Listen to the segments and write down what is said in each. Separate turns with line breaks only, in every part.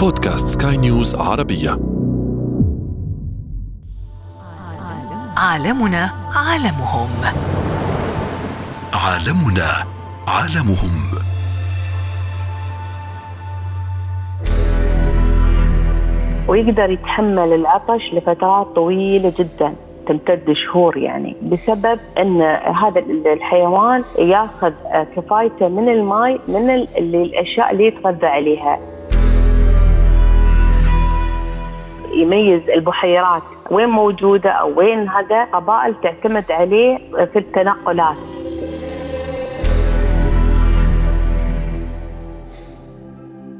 بودكاست سكاي نيوز عربية.
عالمنا عالمهم.
عالمنا عالمهم.
ويقدر يتحمل العطش لفترات طويلة جدا تمتد شهور يعني بسبب إن هذا الحيوان ياخذ كفايته من الماء من الأشياء اللي يتغذى عليها. يميز البحيرات. وين موجودة أو وين هذا قبائل تعتمد عليه في التنقلات.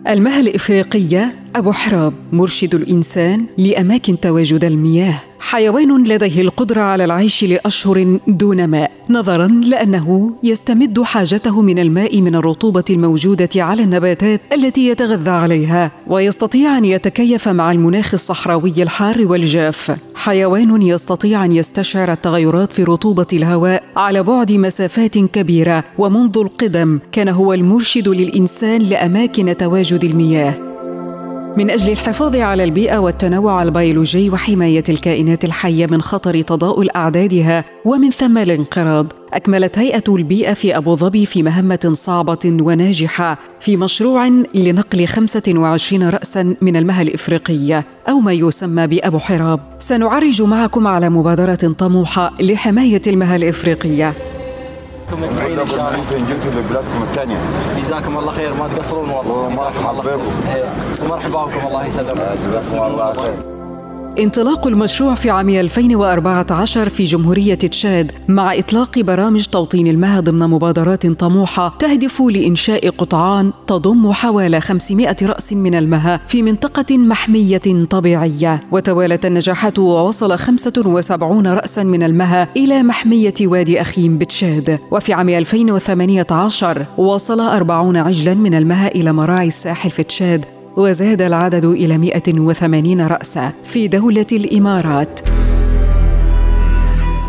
المها الإفريقية أبو حراب مرشد الإنسان لأماكن تواجد المياه. حيوان لديه القدرة على العيش لأشهر دون ماء نظرا لأنه يستمد حاجته من الماء من الرطوبة الموجودة على النباتات التي يتغذى عليها ويستطيع أن يتكيف مع المناخ الصحراوي الحار والجاف. حيوان يستطيع أن يستشعر التغيرات في رطوبة الهواء على بعد مسافات كبيرة ومنذ القدم كان هو المرشد للإنسان لأماكن تواجد المياه. من أجل الحفاظ على البيئة والتنوع البيولوجي وحماية الكائنات الحية من خطر تضاؤل أعدادها ومن ثم الانقراض أكملت هيئة البيئة في أبو ظبي في مهمة صعبة وناجحة في مشروع لنقل 25 راسا من المها الإفريقية أو ما يسمى بأبو حراب. سنعرج معكم على مبادرة طموحة لحماية المها الإفريقية.
أنتم مجمعين إن شاء الله.
جيتوا لبلادكم الثانية؟
جزاكم الله خير ما تقصرون والله.
ومرحبا بكم
ومرحبا بكم الله يسلمك.
جزاكم الله خير.
انطلاق المشروع في عام 2014 في جمهورية تشاد مع إطلاق برامج توطين المها ضمن مبادرات طموحة تهدف لإنشاء قطعان تضم حوالي 500 رأس من المها في منطقة محمية طبيعية. وتوالت النجاحات ووصل 75 رأسا من المها إلى محمية وادي أخيم بتشاد. وفي عام 2018 وصل 40 عجلا من المها إلى مراعي الساحل في تشاد وزاد العدد إلى 180 رأسا في دولة الإمارات.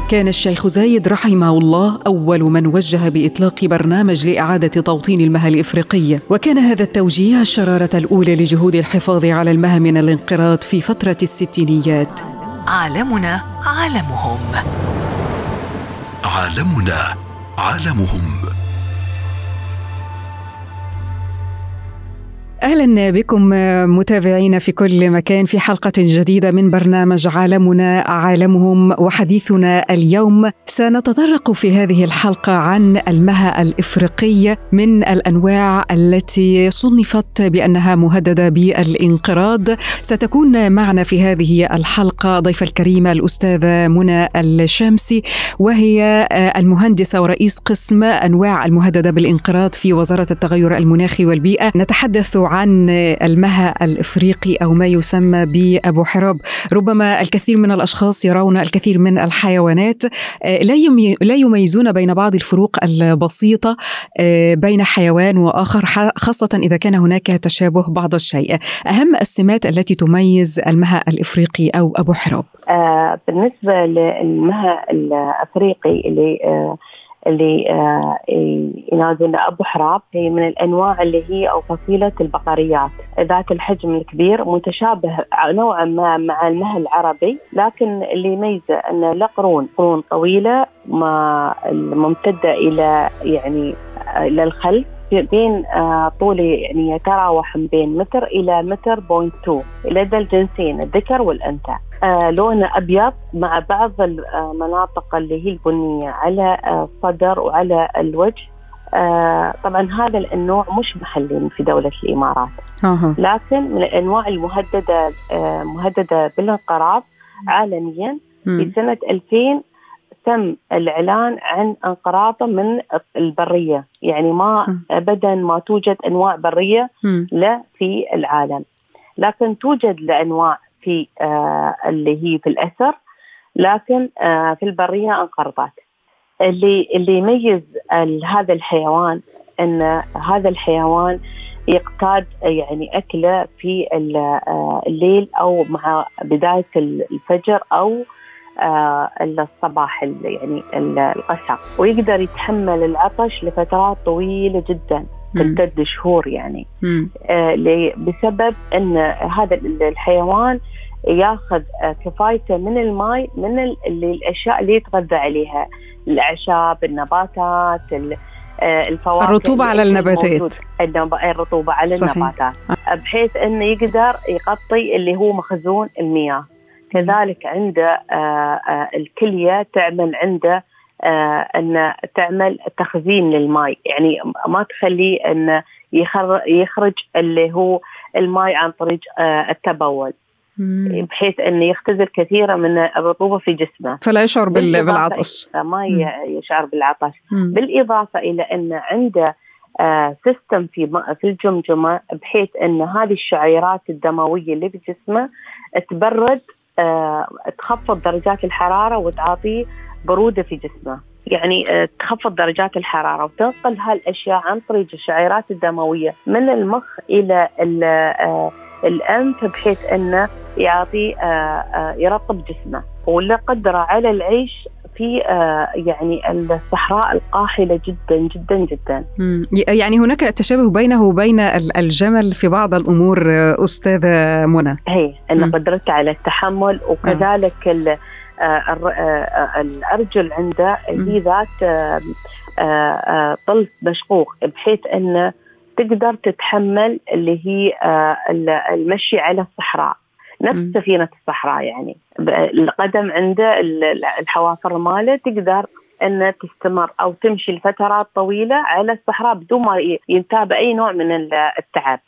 كان الشيخ زايد رحمه الله أول من وجه بإطلاق برنامج لإعادة توطين المها الإفريقية وكان هذا التوجيه الشرارة الأولى لجهود الحفاظ على المها من الانقراض في فترة الستينيات.
عالمنا عالمهم.
عالمنا عالمهم.
أهلا بكم متابعينا في كل مكان في حلقة جديدة من برنامج عالمنا عالمهم وحديثنا اليوم. سنتطرق في هذه الحلقة عن المها الافريقيه من الأنواع التي صنفت بأنها مهددة بالانقراض. ستكون معنا في هذه الحلقة ضيفة الكريمة الأستاذة منى الشامسي وهي المهندسة ورئيس قسم أنواع المهددة بالانقراض في وزارة التغير المناخي والبيئة. نتحدث عن المها الإفريقي أو ما يسمى بأبو حراب. ربما الكثير من الأشخاص يرون الكثير من الحيوانات. لا لا يميزون بين بعض الفروق البسيطة بين حيوان وآخر خاصة إذا كان هناك تشابه بعض الشيء. أهم السمات التي تميز المها الإفريقي أو أبو حراب؟
آه بالنسبة للمها الإفريقي اللي آه اللي ينادون أبو حراب. هي من الأنواع اللي هي أو فصيلة البقريات. ذات الحجم الكبير متشابه نوعا ما مع المها العربي لكن اللي يميزه أن له قرون قرون طويلة ما ممتده إلى يعني إلى الخلف بين طول يعني يتراوح بين متر إلى متر بوينت 2 لدى الجنسين الذكر والأنثى. آه لونه أبيض مع بعض المناطق اللي هي البنية على الصدر وعلى الوجه. آه طبعا هذا النوع مش محلي في دولة الإمارات.
أه.
لكن من الأنواع المهددة آه مهددة بالانقراض عالميا. في سنة 2000 تم الإعلان عن انقراضه من البرية، يعني ما ابدا ما توجد أنواع برية له في العالم. لكن توجد لأنواع في آه اللي هي في الأسر لكن آه في البرية انقرضت. اللي اللي يميز هذا الحيوان إن هذا الحيوان يقتاد يعني أكله في الليل أو مع بداية الفجر أو آه الصباح يعني القشع ويقدر يتحمل العطش لفترات طويلة جدا. تمتد شهور يعني. آه، بسبب إن هذا ال- الحيوان ياخذ آه، كفايته من الماء من الأشياء اللي يتغذى عليها الأعشاب النباتات ال- آه، الفواكه
الرطوبة على النباتات.
الرطوبة على
صحيح.
النباتات بحيث انه يقدر يغطي اللي هو مخزون المياه كذلك عنده آه، آه، الكلية تعمل عنده آه، أن تعمل تخزين للماء. يعني ما تخليه يخر- يخرج اللي هو الماء عن طريق التبول. بحيث انه يختزل كثيرا من الرطوبة في جسمه.
فلا يشعر بالعطش
ما يشعر بالعطش
مم.
بالإضافة إلى أن عنده آه سيستم في في الجمجمة بحيث أن هذه الشعيرات الدموية اللي في جسمه تبرد تخفض درجات الحرارة وتعطيه برودة في جسمه. يعني آه تخفض درجات الحرارة وتنقل هالأشياء عن طريق الشعيرات الدموية من المخ إلى ال- آه الأنف بحيث أنه يعطي آه آه يرطب جسمه. واللي قدره على العيش في آه يعني الصحراء القاحلة جدا جدا جدا.
يعني هناك تشابه بينه وبين ال- الجمل في بعض الأمور آه، أستاذة منى.
هي ان. قدرته على التحمل وكذلك ال- آه، آه، الأرجل عنده هي ذات طلف مشقوق بحيث إنه تقدر تتحمل اللي هي ال- المشي على الصحراء. نفس. سفينة الصحراء يعني القدم عنده ال- الحوافر ماله تقدر أن تستمر أو تمشي لفترات طويلة على الصحراء بدون ما ينتاب أي نوع من ال- التعب.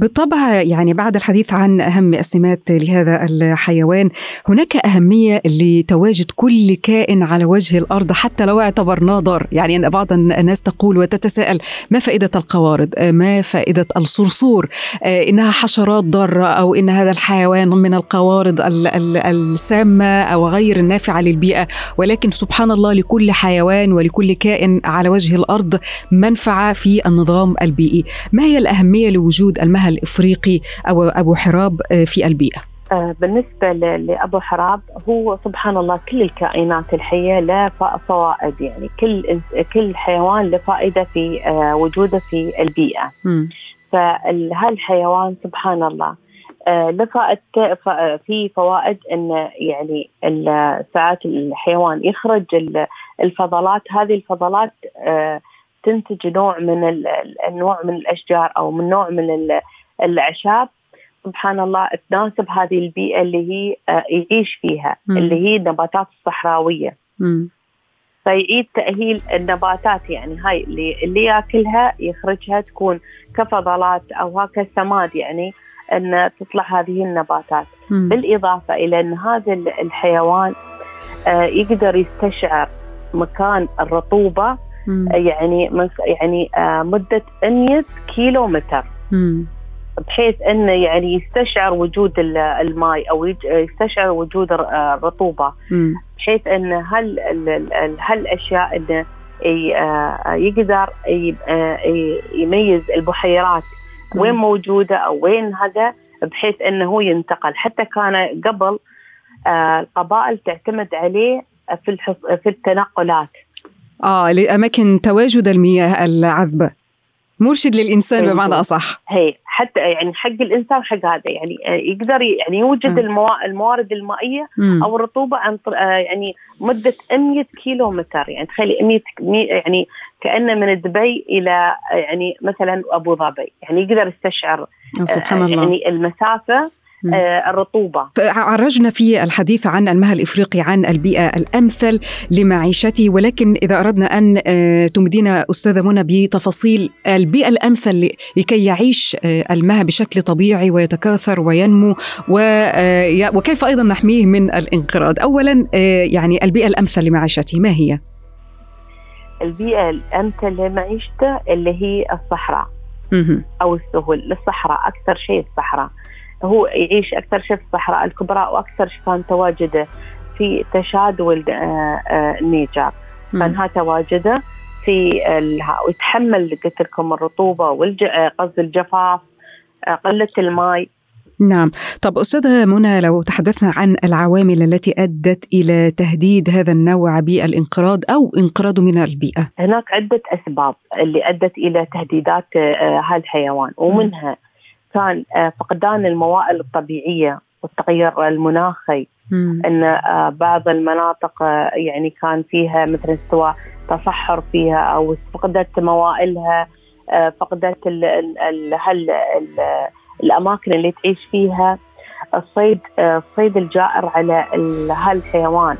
بالطبع يعني بعد الحديث عن أهم السمات لهذا الحيوان هناك أهمية لتواجد كل كائن على وجه الأرض حتى لو اعتبرناه ضار يعني بعض الناس تقول وتتساءل ما فائدة القوارض؟ آه، ما فائدة الصرصور؟ آه، إنها حشرات ضارة أو إن هذا الحيوان من القوارض ال- ال- السامة أو غير النافعة للبيئة؟ ولكن سبحان الله لكل حيوان ولكل كائن على وجه الأرض منفعة في النظام البيئي ما هي الأهمية لوجود المها الإفريقي أو أبو حراب آه، في البيئة؟
آه، بالنسبة لأبو حراب هو سبحان الله كل الكائنات الحية له ف- فوائد يعني كل كل حيوان له فائدة في آه، وجوده في البيئة. فهالحيوان سبحان الله آه، ف- في فوائد إن يعني ساعات الحيوان يخرج ال- الفضلات هذه الفضلات آه، تنتج نوع من ال- ال- النوع من الأشجار أو من نوع من ال- الأعشاب سبحان الله تناسب هذه البيئة اللي هي آه، يعيش فيها
مم.
اللي هي النباتات الصحراوية
مم.
فيعيد تأهيل النباتات يعني هاي اللي, اللي ياكلها يخرجها تكون كفضلات أو هكا سماد يعني أن تطلع هذه النباتات
مم.
بالإضافة إلى أن هذا ال- الحيوان آه، يقدر يستشعر مكان الرطوبة
مم.
آه، يعني يعني آه، مدة 100 كيلو متر. بحيث انه يعني يستشعر وجود ال- الماء أو يستشعر وجود الر- الرطوبه. بحيث أن هل ال- ال- ال- هالأشياء انه يقدر يميز البحيرات. وين موجودة أو وين هذا بحيث إنه هو ينتقل. حتى كان قبل آه، القبائل تعتمد عليه في الحص- في التنقلات.
آه لأماكن تواجد المياه العذبة. مرشد للإنسان
أيوة.
بمعنى أصح.
هي. حتى يعني حق الإنسان حق هذا. يعني آه، يقدر يعني يوجد الموارد
المائية.
أو الرطوبة عن طر- آه، يعني مدة 100 كيلو متر يعني تخيلي 100 مي- يعني كأنه من دبي إلى آه، يعني مثلا أبو ظبي. يعني يقدر يستشعر
سبحان الله.
يعني
المسافة
آه، الرطوبة
عرجنا في الحديث عن المها الإفريقي عن البيئة الأمثل لمعيشته ولكن إذا أردنا أن آه، تمدينا أستاذة منى بتفاصيل البيئة الأمثل لكي يعيش آه، المها بشكل طبيعي ويتكاثر وينمو وكيف أيضا نحميه من الانقراض أولا يعني البيئة الأمثل لمعيشته ما هي؟
البيئة الأمثل لمعيشته اللي هي الصحراء. أو السهول الصحراء أكثر شيء الصحراء هو يعيش أكثر شيء في الصحراء الكبرى وأكثر شيء كان تواجده في تشاد والنيجر. كان تواجده في ويتحمل قلت لكم الرطوبة والج... آه، قصدي الجفاف آه، قلة الماء
نعم. طب أستاذة منى لو تحدثنا عن العوامل التي أدت إلى تهديد هذا النوع بالانقراض أو انقراضه من البيئة؟
هناك عدة أسباب اللي أدت إلى تهديدات آه، هذا الحيوان ومنها كان آه، فقدان الموائل الطبيعية والتغير المناخي
مم.
إن آه، بعض المناطق آه، يعني كان فيها مثلا سواء تصحر فيها أو فقدت موائلها فقدت ال ال ال هل ال الأماكن اللي تعيش فيها الصيد الصيد الجائر على ال- هالحيوان.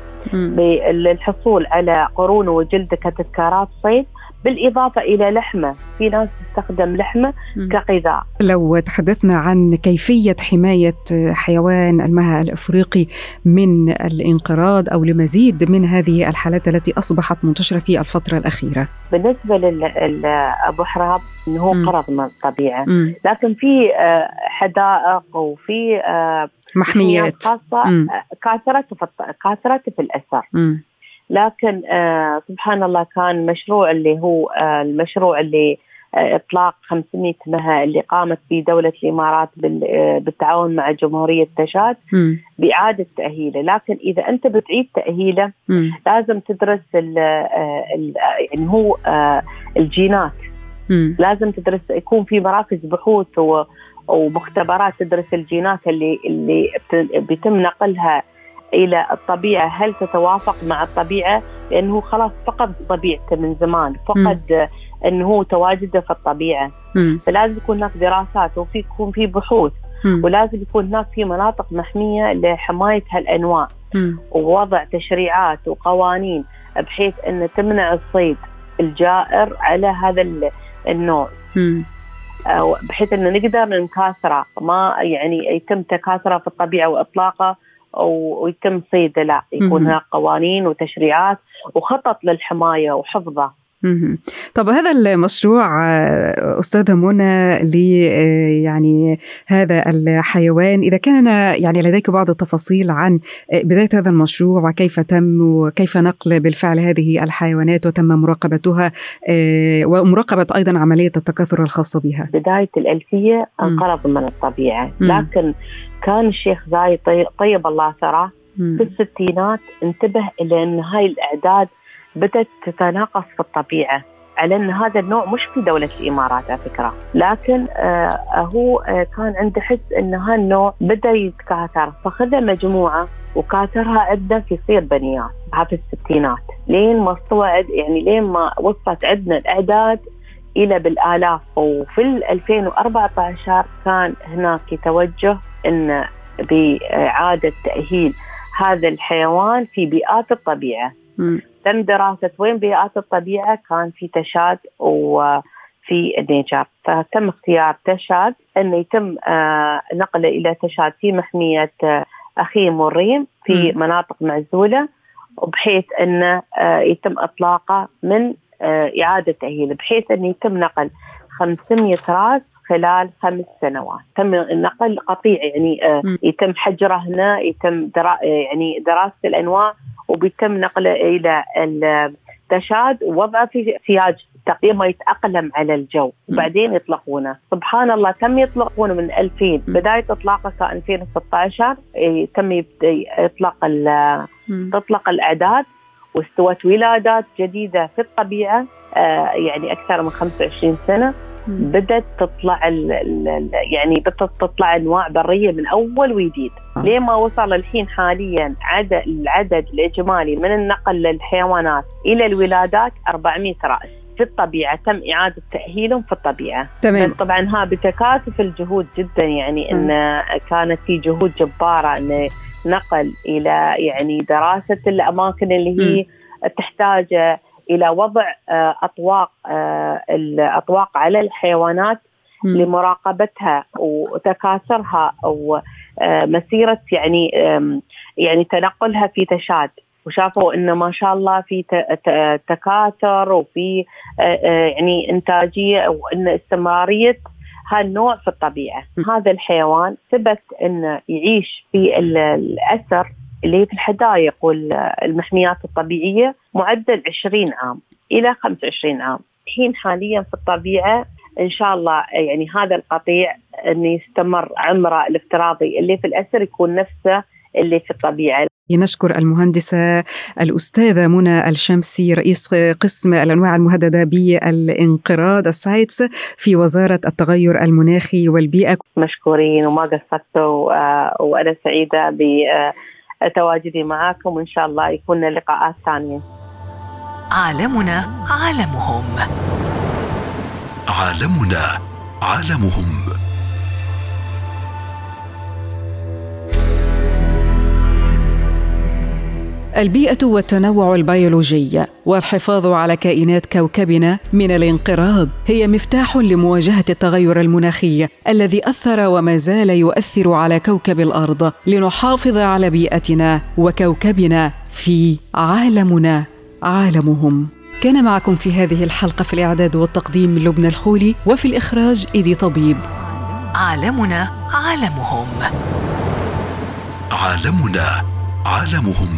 للحصول على قرونه وجلده كتذكارات صيد بالإضافة إلى لحمة في ناس تستخدم لحمة
مم.
كغذاء
لو تحدثنا عن كيفية حماية حيوان المها الأفريقي من الانقراض أو لمزيد من هذه الحالات التي أصبحت منتشرة في الفترة الأخيرة
بالنسبة لابو حراب إنه هو. قرض من الطبيعة
مم.
لكن في آه، حدائق وفي آه،
محميات
خاصة
مم.
آه، كاثرت في الط- كاثرت في الأثر
مم.
لكن آه، سبحان الله كان مشروع اللي هو آه، المشروع اللي آه، إطلاق 500 مها اللي قامت به دولة الإمارات بال- بالتعاون مع جمهورية تشاد. بإعادة تأهيله، لكن إذا أنت بتعيد
تأهيله.
لازم تدرس ال ال يعني هو الجينات. لازم تدرس يكون في مراكز بحوث ومختبرات تدرس الجينات اللي اللي بيتم نقلها إلى الطبيعة. هل تتوافق مع الطبيعة؟ لأنه خلاص فقد طبيعته من زمان. فقد أنه هو تواجده في الطبيعة.
مم.
فلازم يكون هناك دراسات وفي يكون في بحوث.
مم.
ولازم يكون هناك في مناطق محمية لحماية هالأنواع.
مم.
ووضع تشريعات وقوانين بحيث أن تمنع الصيد الجائر على هذا ال- النوع. بحيث أن نقدر نكاثره. ما يعني يتم تكاثره في الطبيعة وإطلاقه. ويتم صيده لا يكون. هناك قوانين وتشريعات وخطط للحماية وحفظه.
طب هذا المشروع آه، أستاذة منى ل آه، يعني هذا الحيوان إذا كان يعني لديك بعض التفاصيل عن آه، بداية هذا المشروع وكيف تم وكيف نقل بالفعل هذه الحيوانات وتم مراقبتها ومراقبة أيضا عملية التكاثر الخاصة بها
بداية
الألفية.
انقرض من
الطبيعة.
لكن كان الشيخ زايد طي- طيب الله ثراه. في الستينات انتبه إلى إن هاي الإعداد بدأت تتناقص في الطبيعة. على إن هذا النوع مش في دولة الإمارات على فكرة، لكن آه هو آه كان عنده حس إن هالنوع بدأ يتكاثر. فخذ مجموعة وكاثرها عندنا في صير بنيات في الستينات. لين ما استوى يعني لين ما وصلت عندنا الإعداد إلى بالآلاف. وفي ال 2014 كان هناك توجه إن بإعادة تأهيل هذا الحيوان في بيئات الطبيعة
مم.
تم دراسة وين بيئات الطبيعة كان في تشاد وفي النيجر فتم اختيار تشاد أنه يتم آه، نقله إلى تشاد في محمية آه، أخيم والريم في. مناطق معزولة وبحيث أنه آه، يتم إطلاقه من إعادة تأهيله بحيث أنه يتم نقل 500 راس خلال خمس سنوات. تم النقل قطيع يعني آه،. يتم حجره هنا يتم درا يعني دراسة الأنواع وبيتم نقله إلى التشاد ووضعه في سياج تقريبا ما يتاقلم على الجو. وبعدين يطلقونه. سبحان الله تم يطلقونه من 2000 بداية إطلاقه كان 2016 إيه، تم
مم.
تطلق الأعداد واستوت ولادات جديدة في الطبيعة آه، يعني أكثر من 25 سنة.
مم.
بدأت تطلع ال ال ال- يعني بدأت تطلع أنواع برية من أول وجديد.
آه.
ليه ما وصل الحين حاليا عدد العدد الإجمالي من النقل للحيوانات إلى الولادات 400 رأس. في الطبيعة تم إعادة تأهيلهم في الطبيعة.
تمام.
طبعا ها بتكاتف الجهود جدا. يعني إن كانت في جهود جبارة إن نقل إلى يعني دراسة الأماكن اللي هي تحتاج إلى وضع آه، أطواق آه، الاطواق على الحيوانات. لمراقبتها وتكاثرها ومسيره يعني آم، يعني تنقلها في تشاد. وشافوا انه ما شاء الله في تكاثر وفي آه، آه، يعني إنتاجية وإن استمرارية هالنوع في الطبيعة، هذا الحيوان ثبت إنه يعيش في ال- الأثر اللي هي في الحدائق والمحميات الطبيعية معدل 20 عام إلى 25 عام. الحين حاليا في الطبيعة إن شاء الله يعني هذا القطيع انه يستمر عمره الافتراضي اللي في الأسر يكون نفسه اللي في الطبيعة
نشكر المهندسة الأستاذة منى الشمسي رئيس قسم الأنواع المهددة بالانقراض السايتس في وزارة التغير المناخي والبيئة
مشكورين وما قصرتوا آه، وأنا سعيدة بتواجدي معاكم وإن شاء الله يكون لقاءات ثانية.
عالمنا عالمهم.
عالمنا عالمهم.
البيئة والتنوع البيولوجي والحفاظ على كائنات كوكبنا من الانقراض هي مفتاح لمواجهة التغير المناخي الذي أثر وما زال يؤثر على كوكب الأرض لنحافظ على بيئتنا وكوكبنا في عالمنا عالمهم. كان معكم في هذه الحلقة في الإعداد والتقديم لبنى الخولي وفي الإخراج إيدي طبيب.
عالمنا عالمهم.
عالمنا عالمهم.